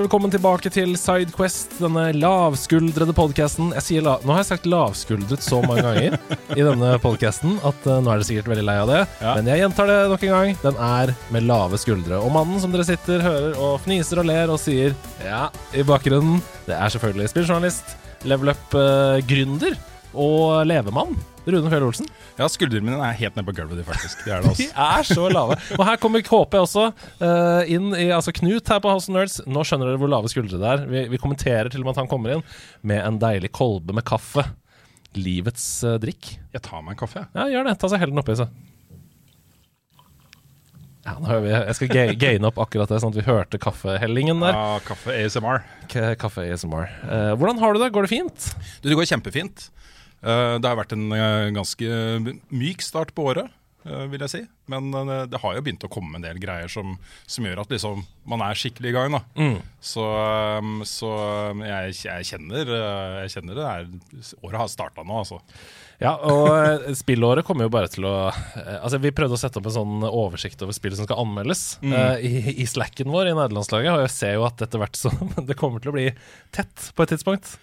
Hjertelig velkommen tilbake til Sidequest, denne lavskuldrede podkasten. La Nå har jeg sagt lavskuldret så mange ganger i denne podkasten at uh, nå er dere sikkert veldig lei av det. Ja. Men jeg gjentar det nok en gang. Den er med lave skuldre. Og mannen som dere sitter, hører og fniser og ler og sier ja i bakgrunnen, det er selvfølgelig spilljournalist, level up-gründer og levemann. Rune Fjell Olsen. Ja, skuldrene mine er helt nede på gulvet, de faktisk. De er det, De altså. er så lave. Og her kommer KP også uh, inn i altså Knut her på House of Nerds. Nå skjønner dere hvor lave skuldre det er. Vi, vi kommenterer til og med at han kommer inn med en deilig kolbe med kaffe. Livets uh, drikk. Jeg tar meg en kaffe, jeg. Ja, gjør det. Ta seg hell den oppi, så. Ja, nå hører vi Jeg skal ga- gaine opp akkurat det, sånn at vi hørte kaffehellingen der. Ja, kaffe ASMR. K kaffe ASMR. Uh, hvordan har du det? Går det fint? Du, det går kjempefint. Eh, det har vært en eh, ganske myk start på året, eh, vil jeg si. Men det har jo begynt å komme en del greier som, som gjør at liksom, man er skikkelig i gang. Mm. Så, så jeg, jeg, kjenner, jeg kjenner det er Året har starta nå, altså. Ja, og spillåret kommer jo bare til å Altså, Vi prøvde å sette opp en sånn oversikt over spill som skal anmeldes eh, i, i slacken vår i nederlandslaget, og jeg ser jo at etter hvert så Det kommer til å bli tett på et tidspunkt.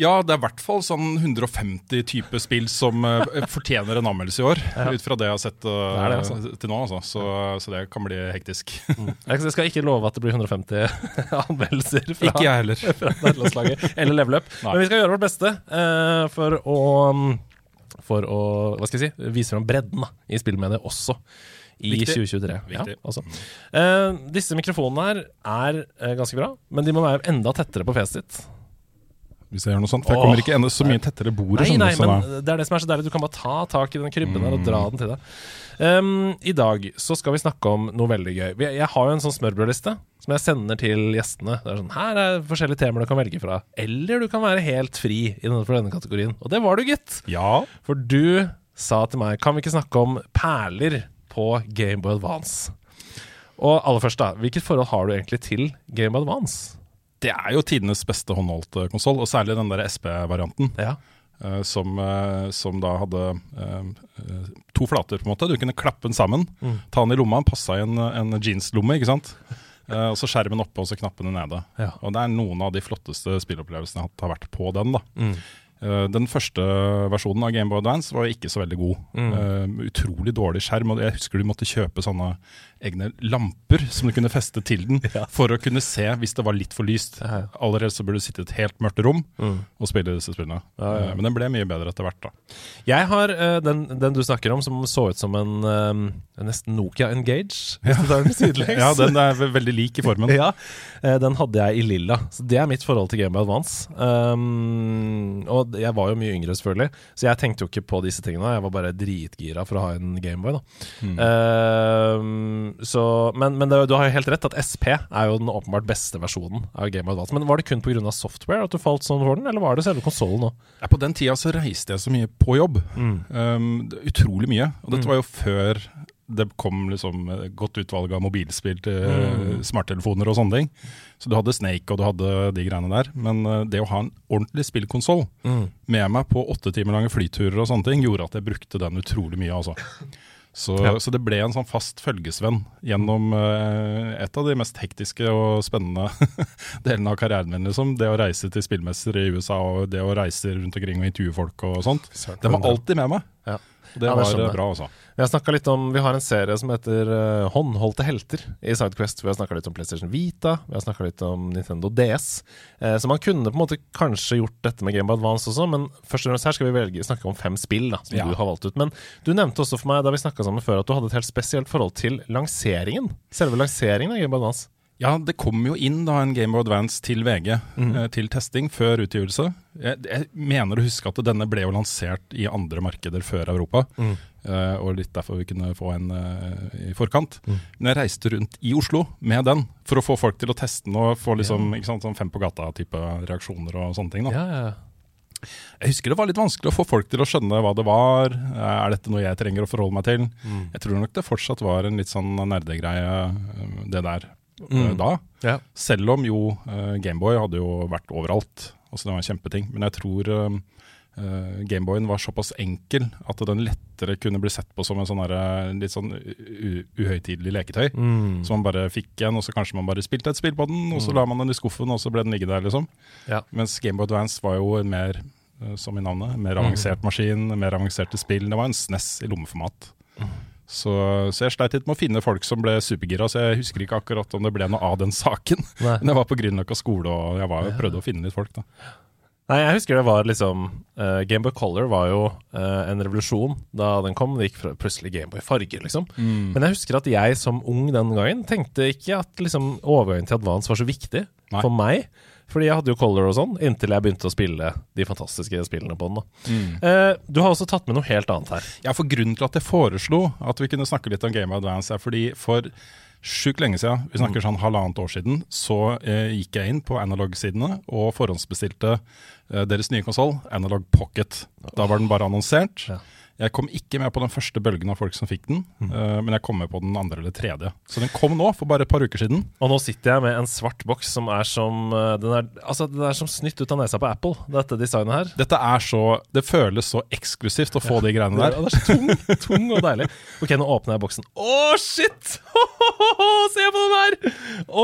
Ja, det er i hvert fall sånn 150 type spill som eh, fortjener en anmeldelse i år. Ut fra det jeg har sett uh, Det det, altså. til nå, altså. Så, så det kan bli hektisk. Jeg skal ikke love at det blir 150 anmeldelser fra, Ikke jeg heller. fra nederlandslaget eller level up, Nei. men vi skal gjøre vårt beste uh, for å For å hva skal jeg si, vise fram bredden da, i spillmediet også. I Viktig. 2023. Viktig. Ja, altså. Eh, disse mikrofonene her er uh, ganske bra, men de må være enda tettere på fjeset ditt. Hvis jeg gjør noe sånt. For jeg kommer ikke enda så mye tettere bordet. Nei, nei, men det er det som er så deilig. Du kan bare ta tak i den krybben her og Mm. dra den til deg. Um, I dag så skal vi snakke om noe veldig gøy. Jeg har jo en sånn smørbrødliste som jeg sender til gjestene. Det er sånn, Her er forskjellige temaer du kan velge fra. Eller du kan være helt fri innenfor denne kategorien. Og det var du, gitt. Ja. For du sa til meg Kan vi ikke snakke om perler på Gameboy Advance? Og aller først, da. Hvilket forhold har du egentlig til Gameboy Advance? Det er jo tidenes beste håndholdte konsoll, og særlig den der SP-varianten. Ja. Uh, som, uh, som da hadde uh, to flater, på en måte. Du kunne klappe den sammen, Mm. ta den i lomma, passa i en, en jeanslomme, ikke sant. Og så skjermen oppe og så knappene nede. Ja. Og det er noen av de flotteste spillopplevelsene jeg har vært på den. da. Mm. Den første versjonen av Game Boy Advance var ikke så veldig god. Mm. Utrolig dårlig skjerm. og Jeg husker du måtte kjøpe sånne egne lamper som du kunne feste til den Ja. for å kunne se hvis det var litt for lyst. Ja, ja. Allerede så burde du sitte i et helt mørkt rom Mm. og spille disse spillene. Ja, ja. Eh, Men den ble mye bedre etter hvert. da. Jeg har uh, den, den du snakker om, som så ut som en uh, nesten Nokia Engage. Sidelengs. Ja, den er veldig lik i formen. Ja, uh, den hadde jeg i lilla. Så det er mitt forhold til Game of Advance. Um, og jeg var jo mye yngre, selvfølgelig, så jeg tenkte jo ikke på disse tingene. Jeg var bare dritgira for å ha en Gameboy. da. Mm. Um, så, men men det, du har jo helt rett at SP er jo den åpenbart beste versjonen av Game of Advance. Men var det kun pga. software at du falt sånn for den, eller var det selve konsollen òg? Ja, på den tida så reiste jeg så mye på jobb. Mm. Um, utrolig mye. Og dette Mm. var jo før det kom liksom godt utvalg av mobilspill til Mm. smarttelefoner og sånne ting. Så du hadde Snake og du hadde de greiene der. Men uh, det å ha en ordentlig spillkonsoll Mm. med meg på åtte timer lange flyturer og sånne ting, gjorde at jeg brukte den utrolig mye, altså. Så, Ja. så det ble en sånn fast følgesvenn gjennom uh, et av de mest hektiske og spennende delene av karrieren min. Liksom. Det å reise til spillmesser i USA og det å reise rundt omkring og intervjue folk og sånt. Den var alltid med meg. Ja. Og det Ja, det var skjønner eh, bra, altså. Vi har litt om, vi har en serie som heter uh, Håndholdte helter i Sidequest. Vi har snakka litt om PlayStation Vita, vi har snakka litt om Nintendo DS. Eh, så man kunne på en måte kanskje gjort dette med Game of Advance også, men først og fremst her skal vi velge, snakke om fem spill da, som Ja. du har valgt ut. Men du nevnte også for meg da vi snakka sammen før at du hadde et helt spesielt forhold til lanseringen. Selve lanseringen av Game of Advance. Ja, det kom jo inn da en Game of Advance til VG mm. eh, til testing før utgivelse. Jeg, jeg mener å huske at denne ble jo lansert i andre markeder før Europa. Mm. Eh, og litt derfor vi kunne få en eh, i forkant. Mm. Men jeg reiste rundt i Oslo med den for å få folk til å teste den og få liksom, ikke sant, sånn fem på gata-type reaksjoner og sånne ting. Ja, ja. Jeg husker det var litt vanskelig å få folk til å skjønne hva det var. Eh, Er dette noe jeg trenger å forholde meg til? Mm. Jeg tror nok det fortsatt var en litt sånn nerdegreie, det der Mm. da. ja. Selv om jo Gameboy hadde jo vært overalt. Altså Det var en kjempeting. Men jeg tror Gameboyen var såpass enkel at den lettere kunne bli sett på som en sånn derre litt sånn uhøytidelig leketøy. Mm. Så man bare fikk en, og så kanskje man bare spilte et spill på den, og så Mm. la man den i skuffen, og så ble den ligge der, liksom. Ja. Mens Gameboy Advance var jo en mer, eh, som i navnet, mer Mm. avansert maskin, mer avanserte spill. Det var en SNES i lommeformat. Så, så jeg sleit litt med å finne folk som ble supergira, så jeg husker ikke akkurat om det ble noe av den saken. Nei. Men jeg var på Grünerløkka skole, og jeg var, prøvde å finne litt folk, da. Nei, jeg husker det var liksom uh, Gameboy Color var jo uh, en revolusjon da den kom. Det gikk fra plutselig Gameboy farger, liksom. Men jeg husker at jeg som ung den gangen tenkte ikke at liksom overgangen til Advance var så viktig Nei. for meg. Fordi jeg hadde jo Color og sånn, inntil jeg begynte å spille de fantastiske spillene på den. da. Eh, du har også tatt med noe helt annet her. Ja, for Grunnen til at jeg foreslo at vi kunne snakke litt om Game of Advance, er fordi for sjukt lenge siden, vi snakker sånn halvannet år siden, så eh, gikk jeg inn på analog-sidene og forhåndsbestilte eh, deres nye konsoll, Analog Pocket. Da var den bare annonsert. Ja. Jeg kom ikke med på den første bølgen av folk som fikk den, eh, men jeg kom med på den andre eller tredje. Så den kom nå, for bare et par uker siden. Og nå sitter jeg med en svart boks som er som eh, Den er, altså, den er som snytt ut av nesa på Apple, dette designet her. Dette er så Det føles så eksklusivt å få de greiene der. Ja, det er så tung, tung og deilig. Ok, nå åpner jeg boksen. Å, shit! Se på den her!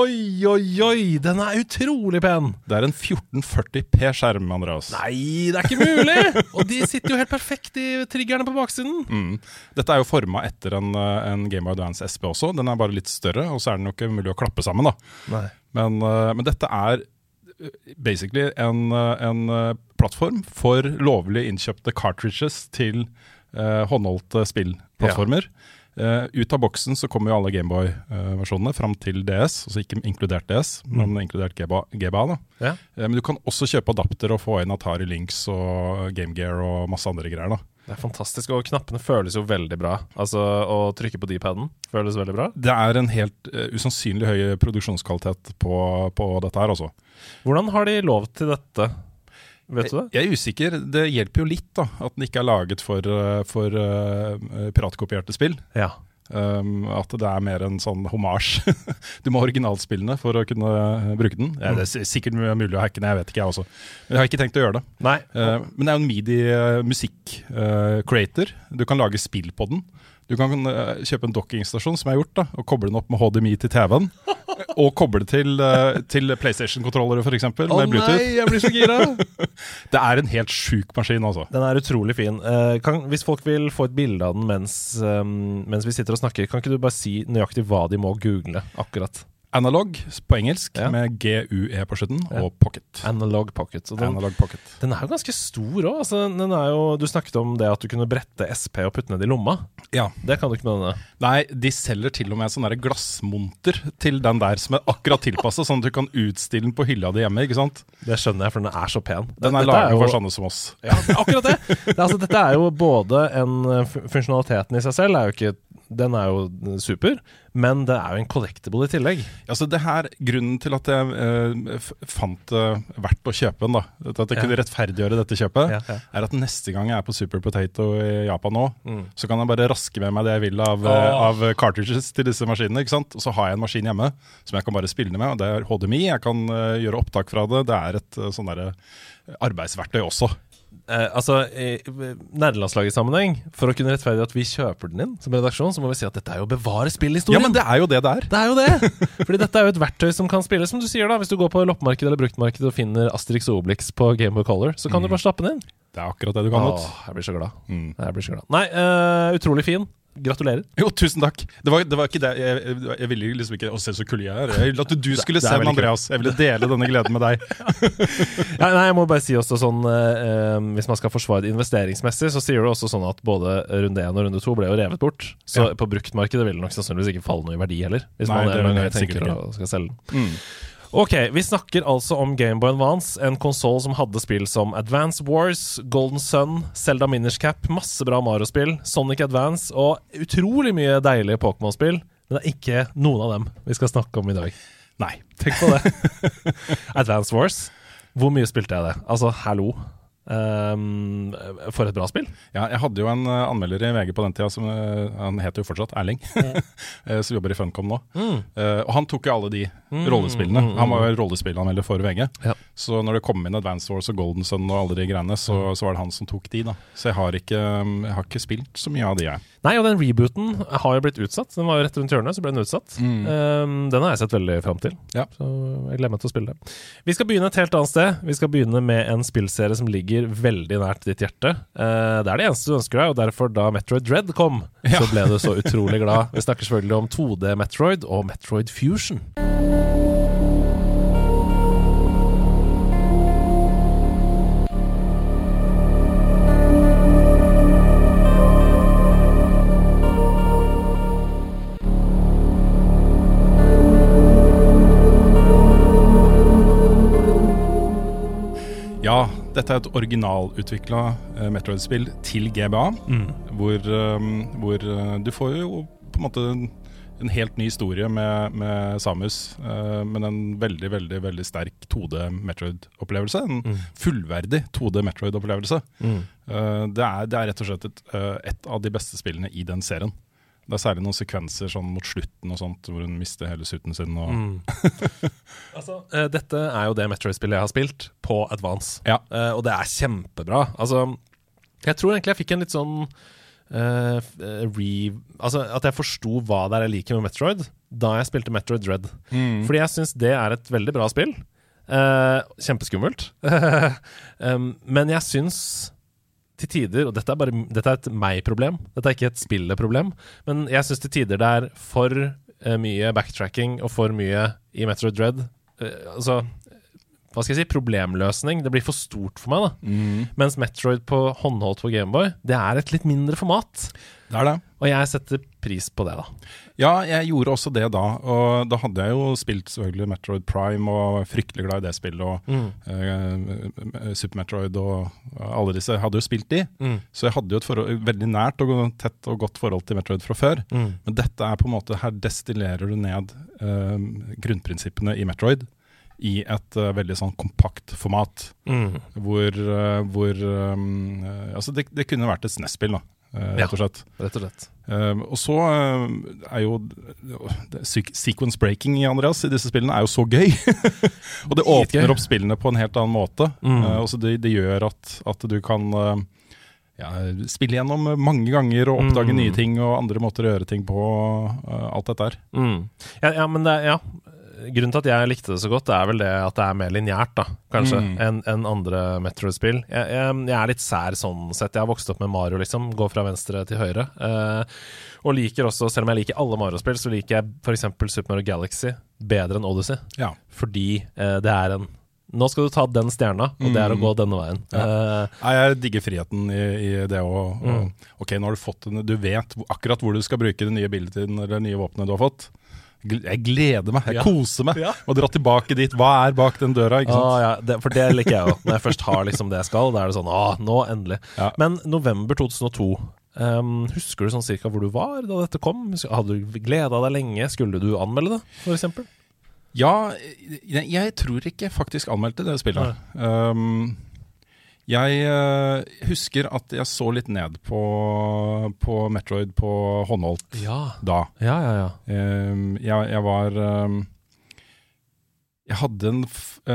Oi, oi, oi! Den er utrolig pen. Det er en 1440P-skjerm, Andreas. Nei, det er ikke mulig! Og de sitter jo helt perfekt i triggerne på baksiden. Mm. Dette er jo forma etter en, eh, en Game of Advance SP også. Den er bare litt større, og så er den jo ikke mulig å klappe sammen. da. Men, eh, men dette er eh, basically en, en plattform for lovlig innkjøpte cartridges til eh, håndholdte spillplattformer. Eh, ut av boksen så kommer jo alle Gameboy-versjonene fram til DS, altså ikke inkludert DS, men inkludert GBA. GBA da. Ja. Uh, men du kan også kjøpe adapter og få inn Atari Lynx og Game Gear og masse andre greier. da. Det er fantastisk, og knappene føles jo veldig bra. Altså, Å trykke på D-paden føles veldig bra. Det er en helt uh, usannsynlig høy produksjonskvalitet på, på dette her, altså. Hvordan har de lov til dette? Vet du det? Jeg er usikker. Det hjelper jo litt da, at den ikke er laget for, eh, for uh, piratkopierte spill. Ja. Um, at det er mer en sånn homasj. du må ha originalspillene for å kunne eh, bruke den. Ja, det er sikkert mulig å hacke den, jeg vet ikke jeg også. Men jeg har ikke tenkt å gjøre det. Eh, men det er jo en midi-musikk-creator. du kan lage spill på den. Du kan uh, kjøpe en dockingstasjon, som jeg har gjort, da, og koble den opp med HDMI til TV-en. og koble til, uh, til PlayStation-kontrollere, f.eks. Oh, med Bluetooth. nei, jeg blir så gira! Det er en helt sjuk maskin, altså. Den er utrolig fin. Uh, kan, hvis folk vil få et bilde av den mens, um, mens vi sitter og snakker, kan ikke du bare si nøyaktig hva de må google akkurat? Analog på engelsk, Ja. med GUE på slutten, Ja. og Pocket. Analog Pocket. Den, Analog Pocket. den er jo ganske stor òg. Altså, den er du snakket om det at du kunne brette SP og putte ned i lomma. Ja. Det kan du ikke med denne. Nei, de selger til og med sånn glassmonter til den der som er akkurat tilpassa, sånn at du kan utstille den på hylla di hjemme. ikke sant? Det skjønner jeg, for den er så pen. Den er Dette laget jo- for sånne som oss. Ja, er akkurat det! det er, altså, dette er jo både en uh, Funksjonaliteten i seg selv er jo ikke Den er jo super, men det er jo en collectible i tillegg. Altså det her, Grunnen til at jeg eh, fant det verdt å kjøpe den, da, at jeg Ja. kunne rettferdiggjøre dette kjøpet, Ja, ja. er at neste gang jeg er på Super Potato i Japan nå, Mm. så kan jeg bare raske med meg det jeg vil av, oh. Av cartridges til disse maskinene. ikke sant? Og så har jeg en maskin hjemme som jeg kan bare spille med. og Det er HDMI, jeg kan uh, gjøre opptak fra det. Det er et uh, sånn derre arbeidsverktøy også. Eh, altså, I nederlandslaget-sammenheng, for å kunne rettferdige at vi kjøper den inn som redaksjon, så må vi si at dette er jo å bevare spillhistorien. Ja, men det er jo det det er. Det er jo det! Fordi dette er jo et verktøy som kan spilles, som du sier da. Hvis du går på loppemarkedet eller bruktmarkedet og finner Asterix og Obelix på Game of Color, så kan du bare stappe den inn. Det er akkurat det du kan. Åh, jeg blir så glad. Mm. Jeg blir så glad. Nei, eh, utrolig fin. Gratulerer. Jo, tusen takk. Det var, det var ikke det. Jeg, jeg, jeg ville liksom ikke Å, se så kul jeg er. Jeg ville at du skulle det se den. Andreas. Jeg ville dele denne gleden med deg. Ja, nei, jeg må bare si også sånn eh, eh, Hvis man skal forsvare det investeringsmessig, så sier du også sånn at både runde 1 og runde 2 ble jo revet bort. Så Ja. på bruktmarkedet vil det nok sannsynligvis ikke falle noe i verdi heller. Hvis Nei, man det er, det, sikkert tenker å skal selge den. Mm. Ok, vi snakker altså om Gameboy Advance, en konsoll som hadde spill som Advance Wars, Golden Sun, Zelda Minish Cap, masse bra Mario-spill, Sonic Advance og utrolig mye deilige Pokémon-spill. Men det er ikke noen av dem vi skal snakke om i dag. Nei. Tenk på det. Advance Wars. Hvor mye spilte jeg det? Altså, hallo. Um, for et bra spill. Ja, jeg hadde jo en uh, anmelder i VG på den tida, som, uh, han heter jo fortsatt Erling, mm. som jobber i Funcom nå. Mm. Og han tok jo alle de mm. rollespillene. Mm, han var jo rollespillanmelder for VG. Ja. Så når det kom inn Advance Wars og Golden Sun og alle de greiene, så, så, var det han som tok de, da. Så jeg har, ikke, jeg har ikke spilt så mye av de, jeg. Nei, og den rebooten har jo blitt utsatt. Den var jo rett rundt hjørnet, så ble den utsatt. Um, den har jeg sett veldig fram til. Ja. Så jeg gleder meg til å spille det. Vi skal begynne et helt annet sted. Vi skal begynne med en spillserie som ligger ligger veldig nært ditt hjerte. Uh, det er det eneste du ønsker deg, og derfor, da Metroid Dread kom, ja. så ble du så utrolig glad. Vi snakker selvfølgelig om 2D Metroid og Metroid Fusion. Dette er et originalutvikla uh, Metroid-spill til GBA, mm. hvor, um, hvor uh, du får jo på en måte en helt ny historie med, med Samus, uh, men en veldig veldig, veldig sterk 2D Metroid-opplevelse. En mm. fullverdig 2D Metroid-opplevelse. Mm. Det, det, er rett og slett et, et, av de beste spillene i den serien. Det er særlig noen sekvenser sånn mot slutten og sånt, hvor hun mister hele suiten sin. Og mm. altså, uh, dette er jo det Metroid-spillet jeg har spilt på Advance, ja. uh, og det er kjempebra. Altså, jeg tror egentlig jeg fikk en litt sånn uh, re... Altså at jeg forsto hva det er jeg liker med Metroid, da jeg spilte Metroid Dread. Mm. Fordi jeg syns det er et veldig bra spill. kjempeskummelt. um, men jeg syns til tider, og dette er, bare, dette er et meg-problem, dette er ikke et spillet-problem, men jeg syns til tider det er for uh, mye backtracking og for mye i Metroid Dread. Uh, altså hva skal jeg si, problemløsning. Det blir for stort for meg. da. Mm. Mens Metroid på håndholdt på Gameboy, det er et litt mindre format. Det er det. Og jeg setter pris på det, da. Ja, jeg gjorde også det da. Og da hadde jeg jo spilt selvfølgelig Metroid Prime og var fryktelig glad i det spillet. Og mm. uh, Super Metroid og alle disse. Hadde jo spilt de. Mm. Så jeg hadde jo et forhold, veldig nært og tett og godt forhold til Metroid fra før. Mm. Men dette er på en måte Her destillerer du ned uh, grunnprinsippene i Metroid i et uh, veldig sånn kompakt format. Mm. Hvor, uh, hvor um, Altså, det, det, kunne vært et SNES-spill, da. Eh, rett og slett. Ja, rett og slett. Um, og så um, er jo sequence breaking i Andreas i disse spillene er jo så gøy. og det åpner opp spillene på en helt annen måte. Mm. Uh, og det, det, gjør at, at du kan ja, spille gjennom mange ganger og oppdage mm. nye ting og andre måter å gjøre ting på. alt dette her. Mm. Ja, ja, men det, ja, grunnen til at jeg likte det så godt, det er vel det at det er mer lineært, da, kanskje, mm. enn en andre Metroid-spill. Jeg, jeg, jeg, er litt sær sånn sett. Jeg har vokst opp med Mario, liksom. Går fra venstre til høyre. Eh, og liker også, selv om jeg liker alle Mario-spill, så liker jeg f.eks. Super Mario Galaxy bedre enn Odyssey. Ja. Fordi eh, det er en nå skal du ta den stjerna, og det er å mm. gå denne veien. Ja. Uh, jeg digger friheten i, i det òg. mm. Ok, nå har du fått den, du vet akkurat hvor du skal bruke den nye bildet billedtiden eller det nye våpenet du har fått. Jeg gleder meg, jeg ja. koser meg ja. og dra tilbake dit. Hva er bak den døra? ikke sant? Ah, ja. det, for det liker jeg jo. Når jeg først har liksom det jeg skal, da er det sånn ah, nå endelig. Ja. Men november 2002. Um, ehm, husker du sånn cirka hvor du var da dette kom? Hadde du gleda deg lenge? Skulle du anmelde det, f.eks.? Ja, jeg, jeg, tror ikke jeg faktisk anmeldte det spillet. Um, jeg uh, husker at jeg så litt ned på, på Metroid på håndholdt ja. da. Ja, ja, ja. Uh, jeg, jeg, var um, Jeg hadde en,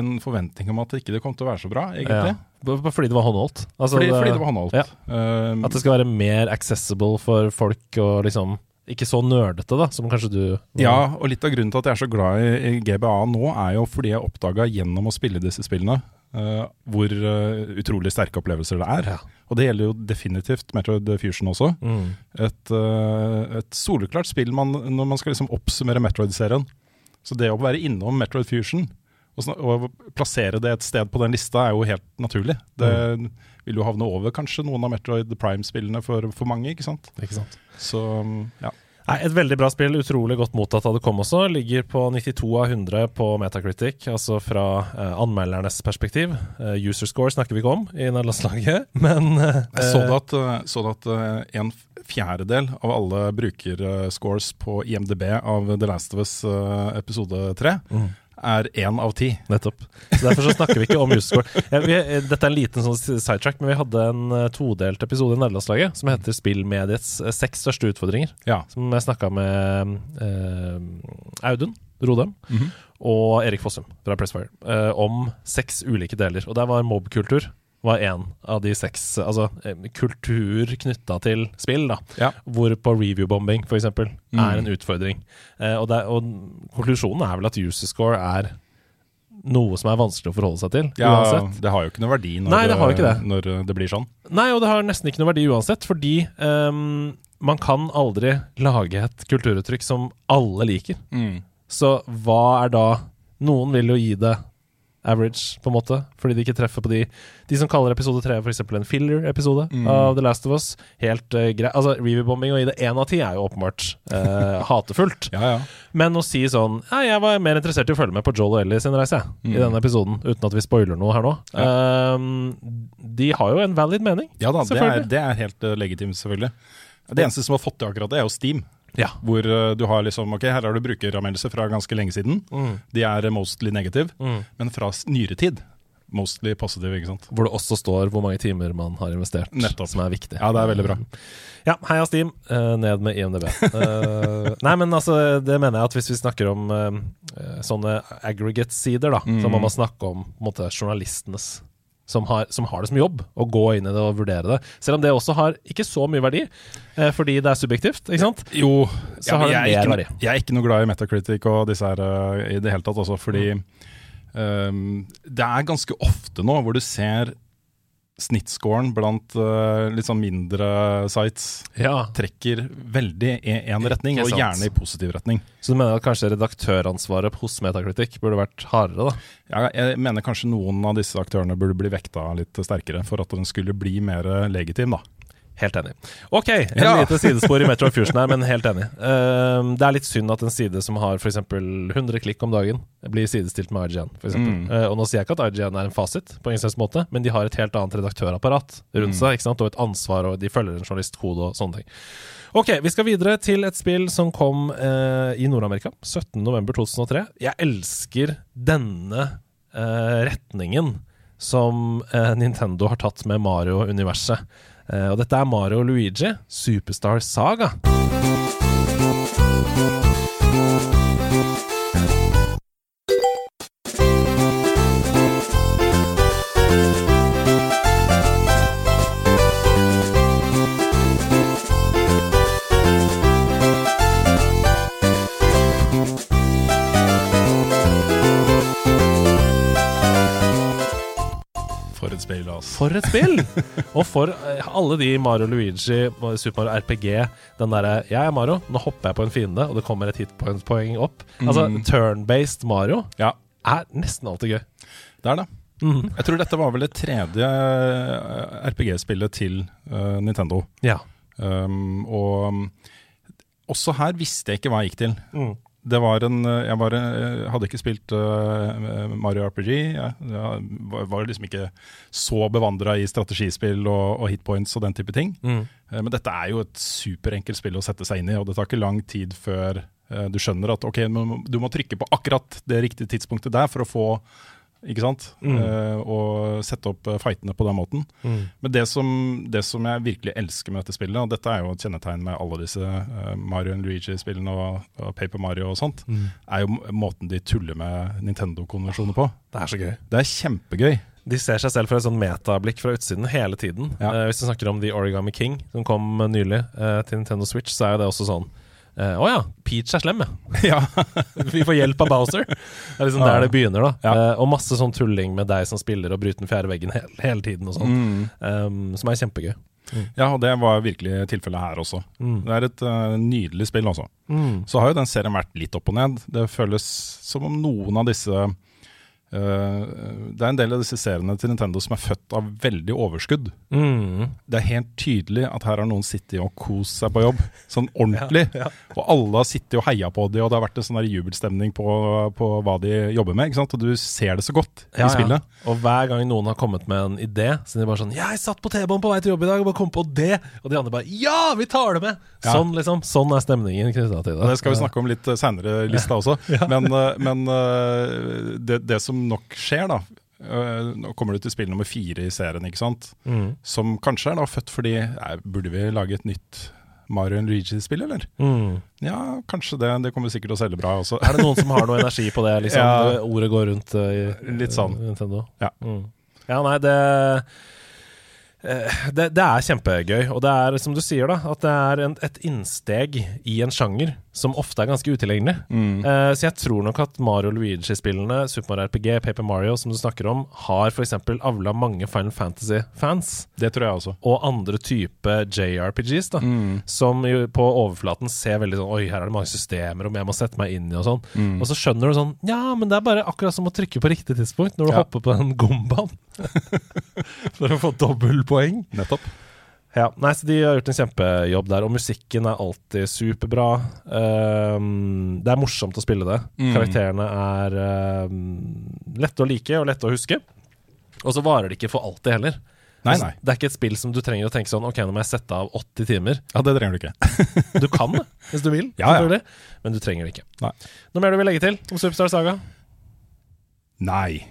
en, forventning om at det ikke kom til å være så bra, egentlig. Ja. Fordi det var håndholdt? Altså, fordi, det, fordi, det, var håndholdt. Ja. Um, at det skal være mer accessible for folk og liksom ikke så nerdete, da, som kanskje du Ja, og litt av grunnen til at jeg er så glad i, i GBA nå, er jo fordi jeg oppdaga gjennom å spille disse spillene Uh, hvor uh, utrolig sterke opplevelser det er. Ja. Og det gjelder jo definitivt Metroid Fusion også. Mm. Et, uh, et soleklart spill man, når man skal liksom oppsummere Metroid-serien. Så det å være innom Metroid Fusion og, og, plassere det et sted på den lista er jo helt naturlig. Det mm. vil jo havne over kanskje noen av Metroid Prime-spillene for, for, mange, ikke sant. Ikke sant? Så, ja. Nei, Et veldig bra spill, utrolig godt mottatt da det kom også. Ligger på 92 av 100 på Metacritic, altså fra eh, anmeldernes perspektiv. Eh, user score snakker vi ikke om i nederlandslaget, men eh, Jeg så at, eh, så at eh, en fjerdedel av alle brukerscores på IMDb av The Last of Us eh, episode 3 Mm. Er én av ti. Nettopp. Så Derfor så snakker vi ikke om Musescore. Ja, vi, dette er en liten sånn sidetrack, men vi hadde en eh, todelt episode i nederlandslaget som heter Spillmediets eh, seks største utfordringer. Ja. Som jeg snakka med eh, Audun Rodem Mhm. og Erik Fossum fra Pressfire eh, om seks ulike deler. Og der var mobkultur var én av de seks. Altså eh, kultur knytta til spill, da. Ja. Hvor på reviewbombing f.eks. er Mm. en utfordring. Eh, og, det, og konklusjonen er vel at user score er noe som er vanskelig å forholde seg til, Ja, uansett. det har jo ikke noe verdi når, Nei, det det. det. når det blir sånn. Nei, og det har nesten ikke noe verdi uansett, fordi um, man kan aldri lage et kulturuttrykk som alle liker. Så hva er da Noen vil jo gi det average, på en måte, fordi de ikke treffer på de De som kaller episode tre f.eks. en filler-episode Mm. av The Last of Us. Helt uh, greit. Altså, reviewbombing og gi det én av ti er jo åpenbart uh, hatefullt. Ja, ja. Men å si sånn Ja, jeg var mer interessert i å følge med på Joel og Ellie sin reise, jeg, i Mm. denne episoden, uten at vi spoiler noe her nå. Ehm, de har jo en valid mening. ja da, det er, det er helt eh, legitimt, selvfølgelig. Det eneste som har fått til akkurat det, er jo Steam. Ja. Hvor eh, du har liksom Ok, her har du brukeranmeldelser fra ganske lenge siden. Mm. De er eh, mostly negative, Mm. men fra nyere tid mostly positive, ikke sant. Hvor det også står hvor mange timer man har investert, Nettopp. som er viktig. Ja, det er veldig bra. Ja, heia Steam. uh, ned med IMDb. uh, nei, men altså, det mener jeg at hvis vi snakker om uh, sånne aggregate-sider, da, så Mm. må man snakke om på en måte, journalistenes. Som har, som har det som jobb, å gå inn i det og vurdere det. Selv om det også har ikke så mye verdi, eh, fordi det er subjektivt, ikke sant? Jo, Så ja, har det er mer verdi. jeg er ikke noe glad i Metacritic og disse her uh, i det hele tatt, også, fordi Mm. um, det er ganske ofte nå hvor du ser snittscoren blant uh, litt sånn mindre sites Ja. trekker veldig i én retning, og gjerne i positiv retning. Så du mener at kanskje redaktøransvaret hos Metacritic burde vært hardere, da? Ja, jeg mener kanskje noen av disse aktørene burde bli vekta litt sterkere for at den skulle bli mer legitim, da. Helt enig. Ok, en Ja. lite sidespor i Metro Fusion her, men helt enig. Ehm, det er litt synd at en side som har f.eks. 100 klikk om dagen, blir sidestilt med IGN. For. Mm. Uh, og nå sier jeg ikke at IGN er en fasit, på ingen måte, men de har et helt annet redaktørapparat rundt Mm. seg, ikke sant? og et ansvar, og de følger en journalistkode og sånne ting. Ok, vi skal videre til et spill som kom uh, i Nord-Amerika 17.11.2003. Jeg elsker denne eh, retningen som eh, Nintendo har tatt med Mario-universet. Eh, og dette er Mario og Luigi, Superstar Saga. For et spill! og for eh, alle de Mario Luigi, Super Mario RPG, den derre 'Jeg er Mario, nå hopper jeg på en fiende, og det kommer et hitpoint-poeng opp'. Altså, Mm. turn-based Mario Ja, er nesten alltid gøy. det er det. Mm. Jeg tror dette var vel det tredje eh, RPG-spillet til uh, Nintendo. Ja. Um, og um, også her visste jeg ikke hva jeg gikk til. Mm. Det var en eh, Jeg var, eh, hadde ikke spilt eh, Mario RPG. Jeg, jeg var- liksom ikke så bevandra i strategispill og, og hitpoints og den type ting. Mm. Men dette er jo et superenkelt spill å sette seg inn i, og det tar ikke lang tid før du skjønner at ok, du må trykke på akkurat det riktige tidspunktet der for å få ikke sant? Mm. Uh, og sette opp eh, fightene på den måten. Mm. Men det som, det som jeg virkelig elsker med dette spillet, og dette er jo et kjennetegn med alle disse uh, Mario Luigi-spillene og, og Paper Mario og sånt, Mm. er jo måten de tuller med Nintendo-konvensjoner på. Det er så gøy. Det er kjempegøy. De ser seg selv fra et sånn metablikk fra utsiden hele tiden. Ja. Uh, hvis du snakker om The Origami King, som kom nylig til Nintendo Switch, så er jo det også sånn eh, oh ja, Peach er slem, ja. ja. Vi får hjelp av Bowser. Det er liksom der det begynner, da. Ja. Uh, og masse sånn tulling med deg som spiller og bryter den fjerde veggen hele, hele tiden og sånn. Mm. Um, som er kjempegøy. ja, og det var virkelig tilfellet her også. Mm. Det er et uh, nydelig spill, altså. Mm. Så har jo den serien vært litt opp og ned. Det føles som om noen av disse Eh, det er en del av disse seriene til Nintendo som er født av veldig overskudd. Mm. Det er helt tydelig at her har noen sittet og kost seg på jobb, sånn ordentlig. Ja, ja. Og alle har sittet og heia på dem, og det har vært en sånn jubelstemning på, på hva de jobber med. Og du ser det så godt Ja, i spillet. Og hver gang noen har kommet med en idé, så er de bare sånn 'Jeg satt på T-banen på vei til jobb i dag og bare kom på det!' Og de andre bare 'Ja, vi tar det med!' Sånn liksom, sånn er stemningen knytta til det. Det skal vi snakke om litt seinere i lista også. Men, eh, men eh, det, det som nok skjer, da eh, Nå kommer du til spill nummer fire i serien, ikke sant? Mm. Som kanskje er da født fordi nei, Burde vi lage et nytt Mario Luigi-spill, eller? Mm. Ja, kanskje det. Det kommer sikkert til å selge bra også. Er det noen som har noe energi på det? liksom? Ja. Ordet går rundt uh, i Litt sånn. Nintendo. Ja. Mm. ja, nei, det eh, det, det er kjempegøy, og det er som du sier, da, at det er en, et innsteg i en sjanger som ofte er ganske utilgjengelig. Mm. Uh, så jeg tror nok at Mario Luigi-spillene, Super Mario RPG, Paper Mario, som du snakker om, har f.eks. avla mange Final Fantasy-fans. Det tror jeg også. Og andre type JRPGs, da. Mm. Som jo på overflaten ser veldig sånn Oi, her er det mange systemer, om jeg må sette meg inn i og sånn. Mm. Og så skjønner du sånn Ja, men det er bare akkurat som å trykke på riktig tidspunkt når du Ja. hopper på den gombaen. For å få dobbeltpoeng. Nettopp. Ja, nei, så De har gjort en kjempejobb der, og musikken er alltid superbra. Um, det er morsomt å spille det. Mm. Karakterene er um, lette å like og lette å huske. Og så varer det ikke for alltid heller. Nei, nei. Det er ikke et spill som du trenger å tenke sånn Ok, nå må jeg sette av 80 timer. Ja, det trenger du ikke. Du kan det, hvis du vil, Ja, ja. Men du trenger det ikke. Nei. Noe mer du vil legge til om Superstar Saga? Nei.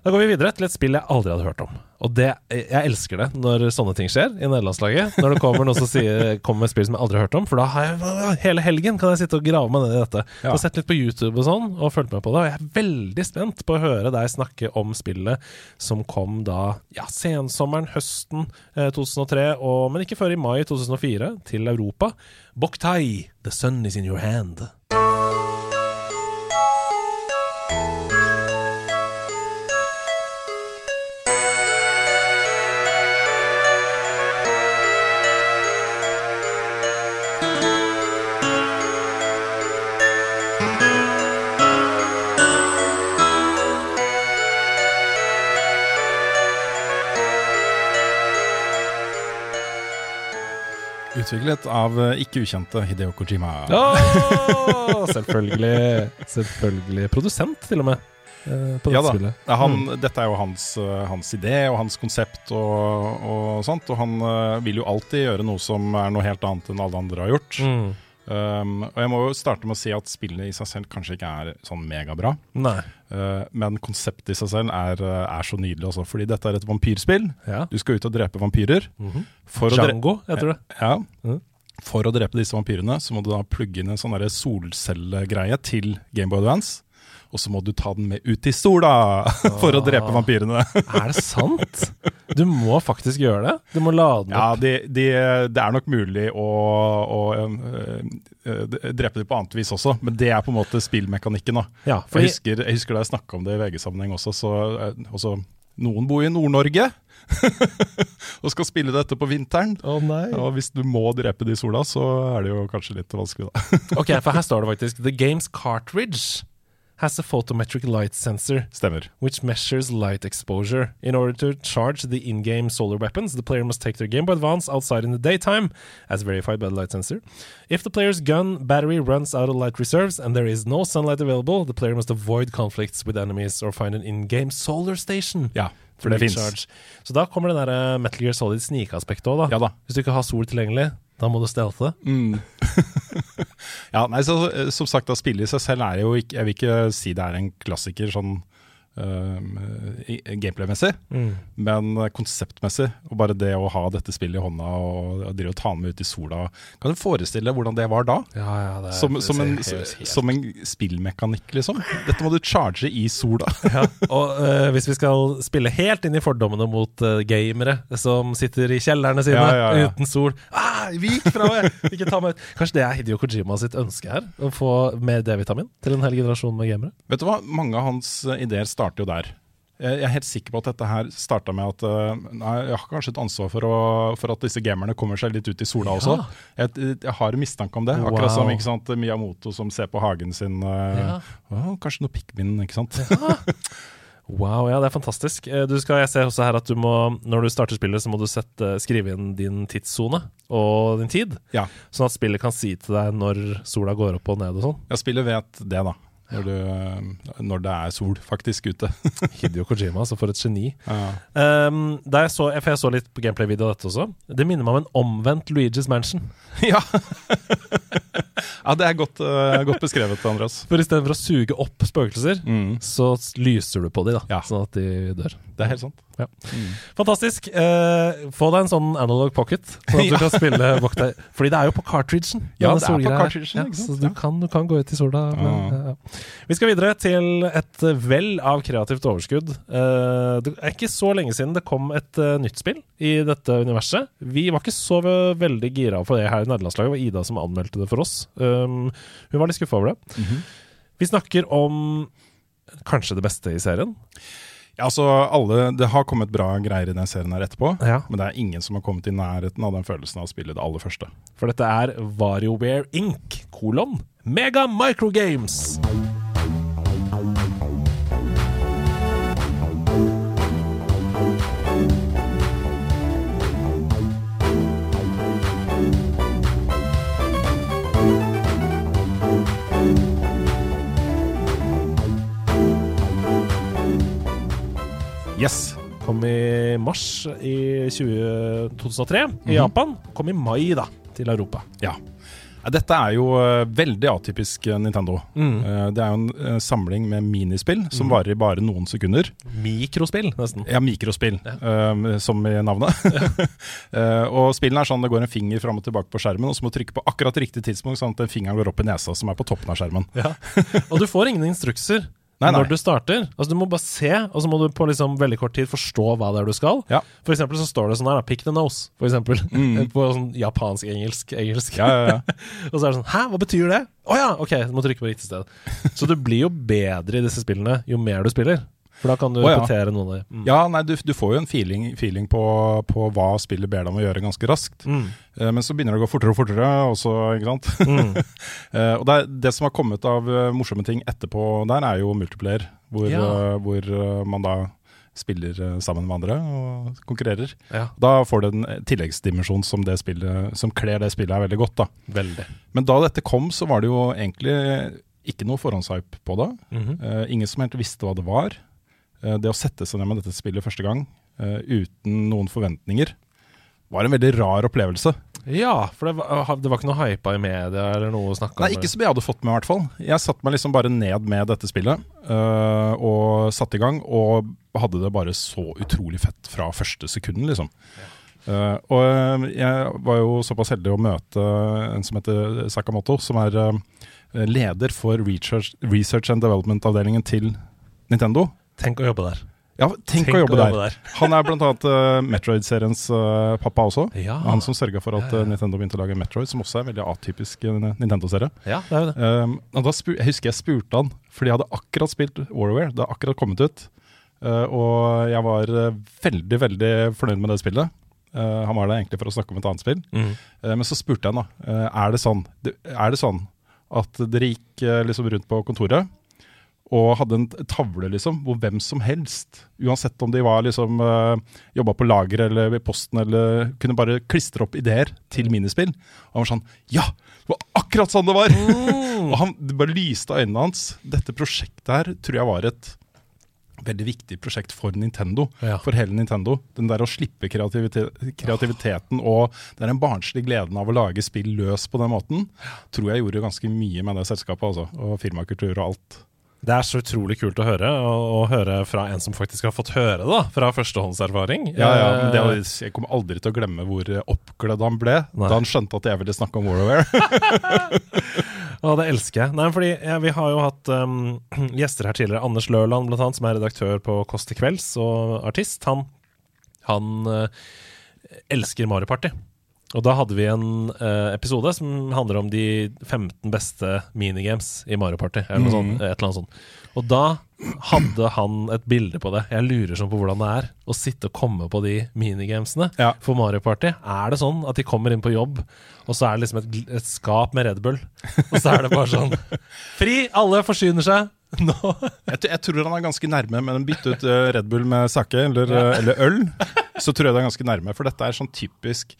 Da går vi videre til et spill jeg aldri hadde hørt om. Og det, jeg elsker det når sånne ting skjer i nederlandslaget. Når det kommer noen som sier, kommer med spill som jeg aldri har hørt om. For da har jeg hele helgen kan jeg sitte og grave meg ned i dette. Ja. Sett litt på YouTube og sånn, og fulgt med på det. Og jeg er veldig spent på å høre deg snakke om spillet som kom da ja, sensommeren, høsten eh, 2003, og, men ikke før i mai 2004, til Europa. Boktai, The Sun Is In Your Hand. Utviklet av eh, ikke ukjente Hideo Kojima. Åh, selvfølgelig. Selvfølgelig. Produsent, til og med. eh, På Ja da. spillet. Han, Dette er jo hans, eh, hans idé og hans konsept og, og sånt. Og han vil jo alltid gjøre noe som er noe helt annet enn alle andre har gjort. Mm. Um, og jeg må jo starte med å si at spillet i seg selv kanskje ikke er sånn megabra. Uh, men konseptet i seg selv er, uh, er så nydelig også. Fordi dette er et vampyrspill. Ja. Du skal ut og drepe vampyrer. Mm -hmm. Django, heter det. ja, Mm. for å drepe disse vampyrene så må du da plugge inn en sånn solcellegreie til Gameboy Advance. Og så må du ta den med ut i sola for å drepe Ah. vampyrene. Er det sant? Du må faktisk gjøre det. Du må lade den Ja, opp. de, de, det er nok mulig å, å øh, drepe dem på annet vis også, men det er på en måte spillmekanikken. da. Ja, Jeg husker, jeg husker da jeg snakka om det i VG-sammenheng også, så øh, også, Noen bor i Nord-Norge og skal spille dette på vinteren. Nei. Og hvis du må drepe de i sola, så er det jo kanskje litt vanskelig, da. Ok, for her står det faktisk The game's cartridge has a photometric light sensor Stemmer. which measures light exposure. In order to charge the in-game solar weapons, the player must take their Game Boy Advance outside in the daytime, as verified by the light sensor. If the player's gun battery runs out of light reserves and there is no sunlight available, the player must avoid conflicts with enemies or find an in-game solar station. Ja, for det fins. Så da kommer det der eh, Metal Gear Solid snikeaspektet òg, da. Ja da. Hvis du ikke har sol tilgjengelig, da må du stelte. Mm. ja, nei, så, eh, som sagt, da spillet i seg selv er jo ikke Jeg vil ikke si det er en klassiker sånn gameplay-messig, Mm. men eh, konseptmessig. Og bare det å ha dette spillet i hånda og, og drive og ta med ut i sola Kan du forestille deg hvordan det var da? Ja, ja, det Som, som, en, som en spillmekanikk, liksom. Dette må du charge i sola. ja. Og uh, hvis vi skal spille helt inn i fordommene mot uh, gamere som sitter i kjellerne sine uten sol ah, Vik fra meg! Ikke ta meg ut! Kanskje det er Hidio Kojima sitt ønske her? Å få mer D-vitamin til en hel generasjon med gamere? Vet du hva, mange av hans ideer starter jo der. Jeg er helt sikker på at dette her starta med at eh, Nei, jeg har kanskje et ansvar for, å, for at disse gamerne kommer seg litt ut i sola også. Jeg, jeg har en mistanke om det. Akkurat Wow. som ikke sant, Miyamoto som ser på hagen sin. eh, Ja. «Å, kanskje noe Pikmin, ikke sant. Wow, ja, det er fantastisk. Eh, Du skal, jeg ser også her at du må, når du starter spillet, så må du sette, skrive inn din tidssone og din tid. Ja. Sånn at spillet kan si til deg når sola går opp og ned og sånn. Ja, spillet vet det, da. Når, du, eh, når det er sol faktisk ute. Hideo Kojima, altså for et geni. Ja. Um, jeg så, jeg så litt på gameplay-video av dette også. Det minner meg om en omvendt Luigi's Mansion. ja. ja, det er godt, uh, godt beskrevet, Andreas. For istedenfor å suge opp spøkelser, Mm. så lyser du på dem, da, Ja. sånn at de dør. Det er helt sant. Ja. Fantastisk. Eh, få deg en sånn analog pocket, sånn at du kan spille Vokta. Fordi det er jo på cartridgen. Ja, det er på cartridgen, ikke sant? Så du, kan, du kan gå ut i sola. Men. Vi skal videre til et vell av kreativt overskudd. Eh, det er ikke så lenge siden det kom et uh, nytt spill i dette universet. Vi var ikke så veldig gira for det her i nederlandslaget. Det var Ida som anmeldte det for oss. Um, hun var litt skuffa over det. Vi snakker om kanskje det beste i serien. Ja, altså alle, Det har kommet bra greier i den serien her etterpå, Ja. men det er ingen som har kommet i nærheten av den følelsen av å spille det aller første. For dette er VarioWare Inc. kolon Mega Microgames. Yes. Kom i mars i 20, 2003 i Japan. Kom i mai, da, til Europa. Ja. Dette er jo eh, veldig atypisk eh, Nintendo. Mm. Eh, det er jo en samling med minispill som varer i bare noen sekunder. Mikrospill, nesten. Ja, mikrospill, ja. som i navnet. Ja. og spillene er sånn det går en finger fram og tilbake på skjermen, og så må du trykke på akkurat riktig tidspunkt, sånn at den fingeren går opp i nesa som er på toppen av skjermen. Ja. Og du får ingen instrukser Nei, nei. når du starter. Altså Du må bare se, og så må du på liksom veldig kort tid forstå hva det er du skal. Ja. For eksempel så står det sånn her, da, 'pick the nose', for eksempel. på sånn japansk-engelsk. engelsk. Ja, ja, ja. og så er det sånn 'hæ, hva betyr det?' Å ja, ok, du må trykke på riktig sted. Så du blir jo bedre i disse spillene jo mer du spiller. For da kan du oh, ja. repetere noe av det. Mm. ja nei, du, du får jo en feeling, feeling på, på hva spillet ber deg om å gjøre ganske raskt. Mm. Eh, men så begynner det å gå fortere og fortere, og så, ikke sant. Mm. Eh, og det, er- det som har kommet av uh, morsomme ting etterpå der, er jo multiplayer, hvor, Ja. uh, hvor uh, man da spiller sammen med andre og konkurrerer. Ja, Da får det en tilleggsdimensjon som, det spillet, som kler det spillet her veldig godt. da. veldig. Men da dette kom, så var det jo egentlig ikke noe forhåndshype på det. Mm -hmm. uh, ingen som helt visste hva det var. Eh, det å sette seg ned med dette spillet første gang eh, uten noen forventninger, var en veldig rar opplevelse. Ja, for det var, det var ikke noe hypa i media eller noe å snakke om? Nei, ikke som jeg hadde fått med, i hvert fall. Jeg satte meg liksom bare ned med dette spillet øh, og satte i gang, og hadde det bare så utrolig fett fra første sekunden, liksom. Uh, og jeg var jo såpass heldig å møte en som heter Sakamoto, som er uh, leder for research, research and development-avdelingen til Nintendo. Tenk å jobbe der. Ja, tenk, å jobbe der. Han er blant annet øh, Metroid-seriens uh, pappa også. Ja. Han som sørga for at øh, Nintendo begynte å lage Metroid, som også er en veldig atypisk uh, Nintendo-serie. ja, det er jo det. Um, jeg husker jeg spurte han, fordi jeg hadde akkurat spilt Warware. Det hadde akkurat kommet ut. Uh, og jeg var uh, veldig, veldig fornøyd med det spillet. Uh, han var der egentlig for å snakke om et annet spill. Mm. Uh, men så spurte jeg han da, uh, er det sånn, er det sånn at dere gikk uh, liksom rundt på kontoret og hadde en tavle liksom, hvor hvem som helst, uansett om de var liksom uh, jobba på lager eller ved posten, eller kunne bare klistre opp ideer til minispill. Og han var sånn Ja! Det var akkurat sånn det var! og han det bare lyste av øynene hans. Dette prosjektet her tror jeg var et veldig viktig prosjekt for Nintendo. Ja. For hele Nintendo. Den der å slippe kreativite kreativiteten og den barnslige gleden av å lage spill løs på den måten, tror jeg gjorde ganske mye med det selskapet, altså. Og firmakultur og alt. Det er så utrolig kult å høre, og, og høre fra en som faktisk har fått høre da, fra førstehåndserfaring. Ja, ja, men det, Eh, jeg kommer aldri til å glemme hvor oppglødd han ble Nei. da han skjønte at jeg ville snakke om Warware. ja, det elsker jeg. Nei, fordi ja, Vi har jo hatt um, gjester her tidligere. Anders Lørland, blant annet, som er redaktør på Kåss til kvelds og artist. Han, han uh, elsker Mario Party. Og da hadde vi en uh, episode som handler om de 15 beste minigames i Mario Party. Eller noe sånt, et eller annet sånt. Og da hadde han et bilde på det. Jeg lurer sånn på hvordan det er å sitte og komme på de minigamesene Ja. for Mario Party. Er det sånn at de kommer inn på jobb, og så er det liksom et, et skap med Red Bull, og så er det bare sånn Fri! Alle forsyner seg! Nå Jeg, jeg tror han er ganske nærme, men bytte ut eh, Red Bull med sake eller, eh, eller øl, så tror jeg det er ganske nærme. For dette er sånn typisk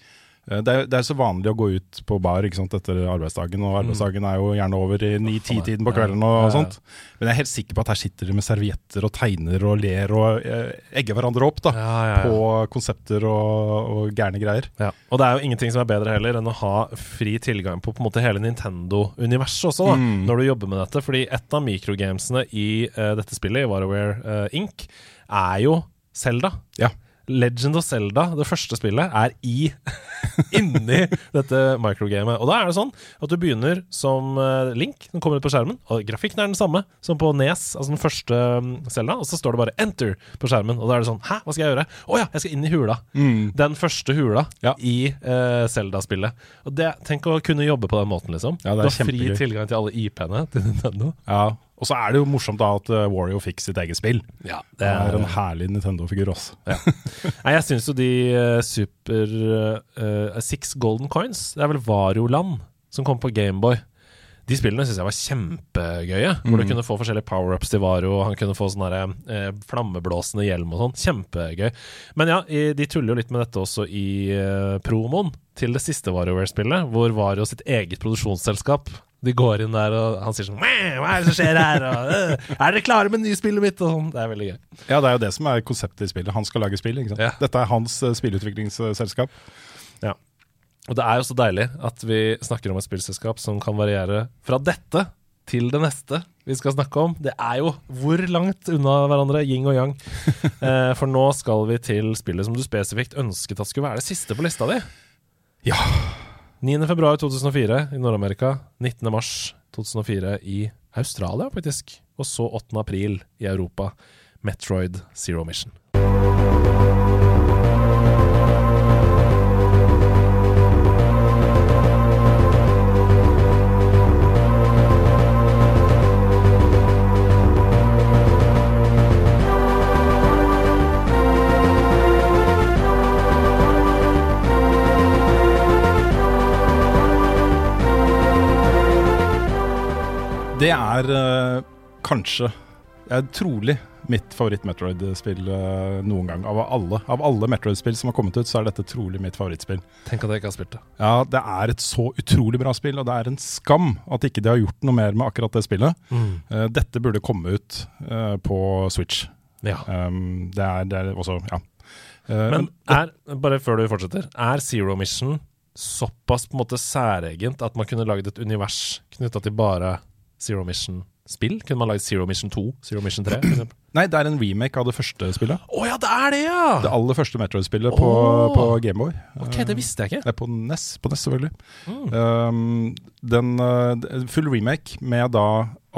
det er, det er så vanlig å gå ut på bar sant, etter arbeidsdagen, og arbeidsdagen er jo gjerne over i ni-ti-tiden på kvelden og sånt. Men jeg er helt sikker på at her sitter de med servietter og tegner og ler og eh, egger hverandre opp da, Ja, ja, ja. på konsepter og, og gærne greier. Ja, og det er jo ingenting som er bedre heller enn å ha fri tilgang på på en måte hele Nintendo-universet også, da, Mm. når du jobber med dette. Fordi et av mikrogamesene i uh, dette spillet, i WarioWare uh, Inc., er jo Zelda. Ja. Legend of Zelda, det første spillet, er i inni dette microgamet. Og da er det sånn at du begynner som eh, Link, den kommer ut på skjermen, og grafikken er den samme som på Nes, altså den første um, Zelda, og så står det bare 'enter' på skjermen, og da er det sånn 'hæ, hva skal jeg gjøre?' 'Å ja, jeg skal inn i hula'. Den første hula Ja. i uh, Zelda-spillet. Og det, Tenk å kunne jobbe på den måten, liksom. Ja, det er du har fri tilgang til alle IP-ene til Nintendo. Ja, Og så er det jo morsomt da at eh, Wario fikk sitt eget spill. Ja, Det er en herlig Nintendo-figur også. Nei, jeg syns jo de eh, Super uh, Six Golden Coins, det er vel Varioland, som kom på Gameboy. De spillene syns jeg var kjempegøye. Hvor du kunne få forskjellige power-ups til Vario, han kunne få sånn eh, flammeblåsende hjelm og sånn. Kjempegøy. Men ja, de tuller jo litt med dette også i eh, promoen til det siste WarioWare-spillet, hvor Vario sitt eget produksjonsselskap de går inn der, og han sier sånn Hva er det som skjer her? Og, «Øh, er dere klare med nyspillet mitt? Og sånn. Det er veldig gøy. Ja, det er jo det som er konseptet i spillet. Han skal lage spill. ikke sant? Ja. Dette er hans eh, spillutviklingsselskap. Ja. Og det er jo så deilig at vi snakker om et spillselskap som kan variere fra dette til det neste vi skal snakke om. Det er jo hvor langt unna hverandre, yin og yang. Eh, for nå skal vi til spillet som du spesifikt ønsket at skulle være det siste på lista di. Ja. 9. februar 2004 i Nord-Amerika. 19. mars 2004 i Australia, faktisk. Og så 8. april i Europa. Metroid Zero Mission. Det er eh, kanskje, er trolig, mitt favoritt-Metroid-spill eh, noen gang. Av alle, av alle Metroid-spill som har kommet ut, så er dette trolig mitt favorittspill. Tenk at jeg ikke har spilt det. Ja, Det er et så utrolig bra spill, og det er en skam at ikke de har gjort noe mer med akkurat det spillet. Eh, dette burde komme ut uh, på Switch. Ja. Um, det, er, det er også Ja. Uh, Men er, bare før du fortsetter, er Zero Mission såpass på en måte særegent at man kunne laget et univers knytta til bare Zero Mission-spill? Kunne man laget Zero Mission 2, Zero Mission 3? for? Nei, det er en remake av det første spillet. Å ja, det er det, ja! Det aller første Metroid-spillet på, Åh. på Gameboy. ok, det visste jeg ikke. Det er på NES, på NES selvfølgelig. Mm. Um, den, uh, full remake med da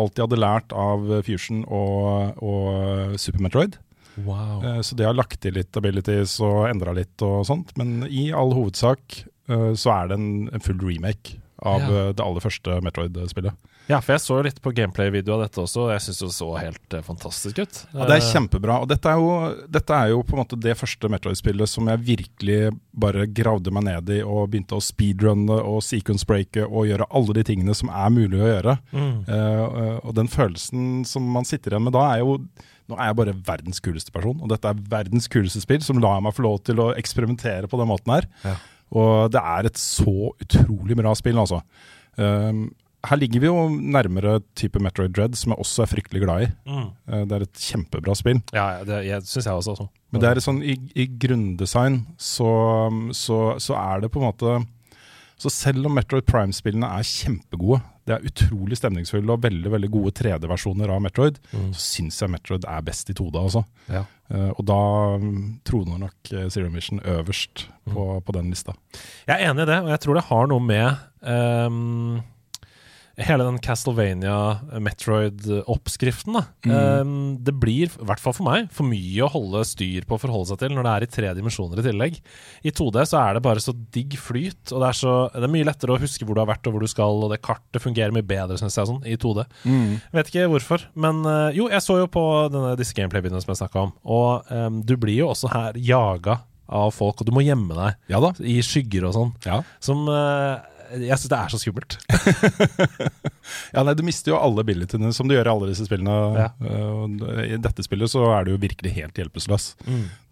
alt de hadde lært av Fusion og, og Super Metroid. Wow. Uh, så de har lagt til litt abilities og endra litt og sånt. Men i all hovedsak uh, så er det en, en full remake av Ja. det aller første Metroid-spillet. Ja, for jeg så litt på gameplay-video av dette også, og jeg syns det så helt eh, fantastisk ut. Ja, det er Eh, kjempebra. Og dette er, jo, dette er jo på en måte det første Metroid-spillet som jeg virkelig bare gravde meg ned i og begynte å speedrunne og sequence-breake og gjøre alle de tingene som er mulig å gjøre. Mm. Eh, og den følelsen som man sitter igjen med da, er jo Nå er jeg bare verdens kuleste person, og dette er verdens kuleste spill som lar meg få lov til å eksperimentere på den måten her. Ja. Og det er et så utrolig bra spill, altså. Um, her ligger vi jo nærmere type Metroid Dread, som jeg også er fryktelig glad i. Mm. Eh, Det er et kjempebra spill. Ja, det syns jeg også. også. Men det er sånn, i, i grunndesign så, så, så er det på en måte Så selv om Metroid Prime-spillene er kjempegode, det er utrolig stemningsfulle og veldig veldig gode 3D-versjoner av Metroid, Mm. så syns jeg Metroid er best i 2D, altså. Ja. Eh, og da mm, troner nok eh, Zero Mission øverst på, på den lista. Jeg er enig i det, og jeg tror det har noe med ehm, hele den Castlevania Metroid-oppskriften. da Mm. Um, Det blir, i hvert fall for meg, for mye å holde styr på å forholde seg til når det er i tre dimensjoner i tillegg. I 2D så er det bare så digg flyt, og det er, så, det er mye lettere å huske hvor du har vært og hvor du skal, og det kartet fungerer mye bedre, syns jeg, sånn, i 2D. Vet ikke hvorfor, men uh, jo, jeg så jo på denne, disse gameplay-videoene som jeg snakka om, og um, du blir jo også her jaga av folk, og du må gjemme deg Ja da. i skygger og sånn, Ja. som eh, jeg syns det er så skummelt. Ja, nei, Du mister jo alle abilityene som du gjør i alle disse spillene. Ja. Uh, I dette spillet så er du jo virkelig helt hjelpeløs.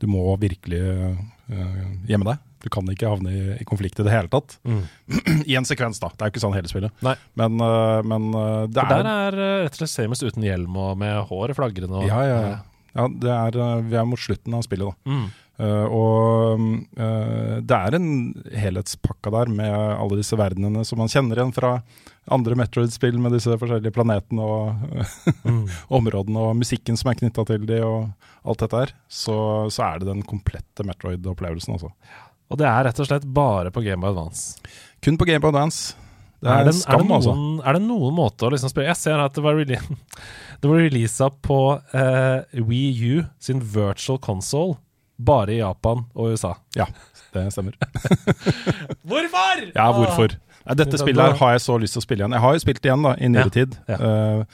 Du må virkelig eh, gjemme deg. Du kan ikke havne i, i konflikt i det hele tatt. Mm. I en sekvens, da. Det er jo ikke sånn hele spillet. Nei. Men, uh, men eh, det For er der er rett og slett Samus uten hjelm og med håret flagrende. Og, Ja, ja, ja. ja det er, vi er mot slutten av spillet, da. Mm. Eh, og uh, det er en helhetspakke der med alle disse verdenene som man kjenner igjen fra andre Metroid-spill med disse forskjellige planetene og Mm. områdene og musikken som er knytta til de og alt dette her. Så, så er det den komplette Metroid-opplevelsen, altså. Og det er rett og slett bare på Game Boy Advance. Kun på Game Boy Advance. Det Er er, det, er, skam, det noen, altså. er det noen måte å liksom spille Jeg ser at det var, rele var releasa på eh, Wii U sin virtual console bare i Japan og USA. Ja, det stemmer. Hvorfor?! Ja, hvorfor? Nei, dette spillet her har jeg så lyst til å spille igjen. Jeg har jo spilt det igjen da, i nyere Ja, tid. ja. Eh,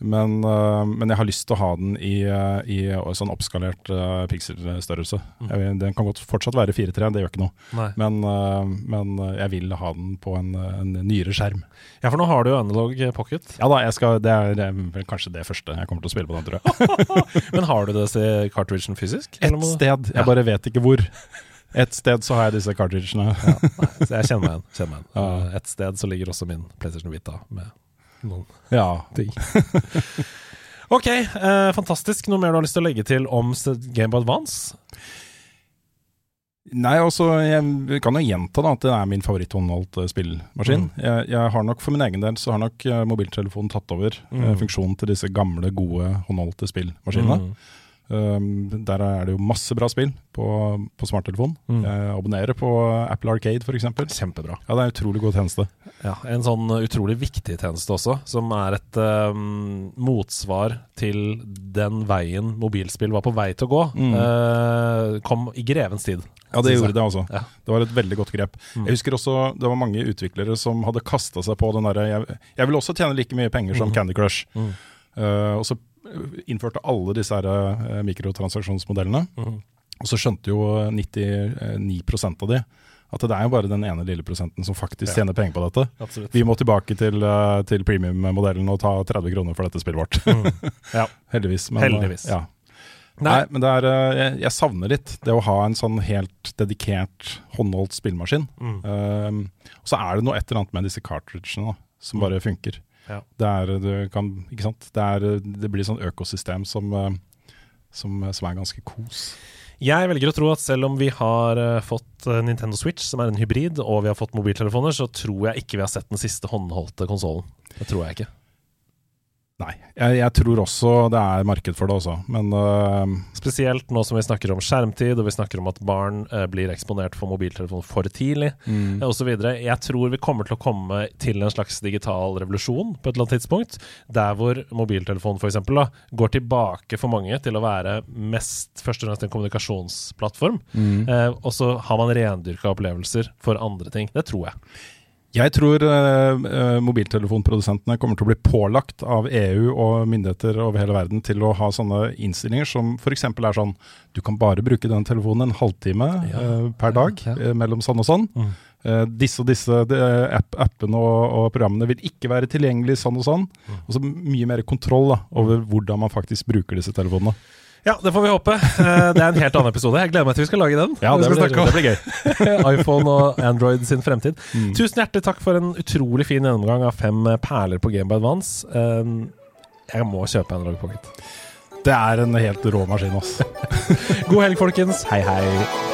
men, eh, men jeg har lyst til å ha den i, eh, i sånn oppskalert uh, pikselstørrelse. Mm. Den kan godt fortsatt være 4-3, det gjør ikke noe. Men, eh, men eh, jeg vil ha den på en, en nyere skjerm. Ja, for nå har du jo Analog Pocket. Ja da, skal, det er eh, vel kanskje det første jeg kommer til å spille på den, tror jeg. Men har du det cartridgen fysisk? Et sted, jeg Ja. bare vet ikke hvor. Et sted så har jeg disse cartridgene. Nei, så jeg kjenner meg igjen. Kjenner meg igjen. Ja. Eh, Et sted så ligger også min PlayStation Vita med noen Ja, ting. ok, eh, fantastisk. Noe mer du har lyst til å legge til om Game Boy Advance? Nei, altså, jeg kan jo gjenta da at det er min favoritthåndholdt spillmaskin. Mm. Jeg, jeg har nok For min egen del så har nok eh, mobiltelefonen tatt over eh, Mm. funksjonen til disse gamle, gode håndholdte spillmaskinene. Mm. Um, der er det jo masse bra spill på, på smarttelefon. Mm. Jeg abonnerer på Apple Arcade f.eks. Kjempebra. Ja, det er en utrolig god tjeneste. Ja, En sånn utrolig viktig tjeneste også, som er et um, motsvar til den veien mobilspill var på vei til å gå. Mm. Uh, kom i grevens tid. Ja, det gjorde det altså. Ja. Det var et veldig godt grep. Mm. Jeg husker også det var mange utviklere som hadde kasta seg på den derre jeg, jeg vil også tjene like mye penger som Mhm. Candy Crush. Mm. Eh, og så innførte alle disse her, eh, mikrotransaksjonsmodellene. Mhm. Og så skjønte jo 99% av de at det er jo bare den ene lille prosenten som faktisk Ja. tjener penger på dette. Absolutt. Vi må tilbake til, eh, til premium-modellen og ta 30 kroner for dette spillet vårt. Mm. Ja. Heldigvis. Men, eh, Heldigvis. Ja. Nei, Nei, men er, eh, jeg, jeg savner litt det å ha en sånn helt dedikert håndholdt spillmaskin. mm. Um, og så er det noe et eller annet med disse cartridgene da, som Mm. bare funker. Ja. Det, er, du kan, ikke sant? Det, er, det blir sånn økosystem som, eh, som, som er ganske kos. Jeg velger å tro at selv om vi har eh, fått eh, Nintendo Switch, som er en hybrid, og vi har fått mobiltelefoner, så tror jeg ikke vi har sett den siste håndholdte konsollen. Det tror jeg ikke. Nei, jeg, jeg tror også det er marked for det også, men uh, Spesielt nå som vi snakker om skjermtid, og vi snakker om at barn uh, blir eksponert for mobiltelefon for tidlig, mm, videre. Jeg tror vi kommer til å komme til en slags digital revolusjon på et eller annet tidspunkt, der hvor mobiltelefon f.eks. går tilbake for mange til å være mest først og fremst en kommunikasjonsplattform, mm. Uh, og så har man rendyrka opplevelser for andre ting. Det tror jeg. Jeg tror øh, øh, mobiltelefonprodusentene kommer til å bli pålagt av EU og myndigheter over hele verden til å ha sånne innstillinger som f.eks. er sånn Du kan bare bruke den telefonen en halvtime Ja, eh, per dag ja. øh, mellom sånn og sånn. Mm. Eh, disse og disse app, appene og, og programmene vil ikke være tilgjengelig sånn og sånn. Mm. Og så mye mer kontroll da, over hvordan man faktisk bruker disse telefonene. Ja, det får vi håpe. Eh, Det er en helt annen episode. Jeg gleder meg til vi skal lage den. Ja, det blir, det blir gøy. iPhone og Android sin fremtid. Mm. Tusen hjertelig takk for en utrolig fin gjennomgang av fem eh, perler på Game by Advance. Um, jeg må kjøpe en Log Pocket. Det er en helt rå maskin, ass. God helg, folkens. Hei, hei.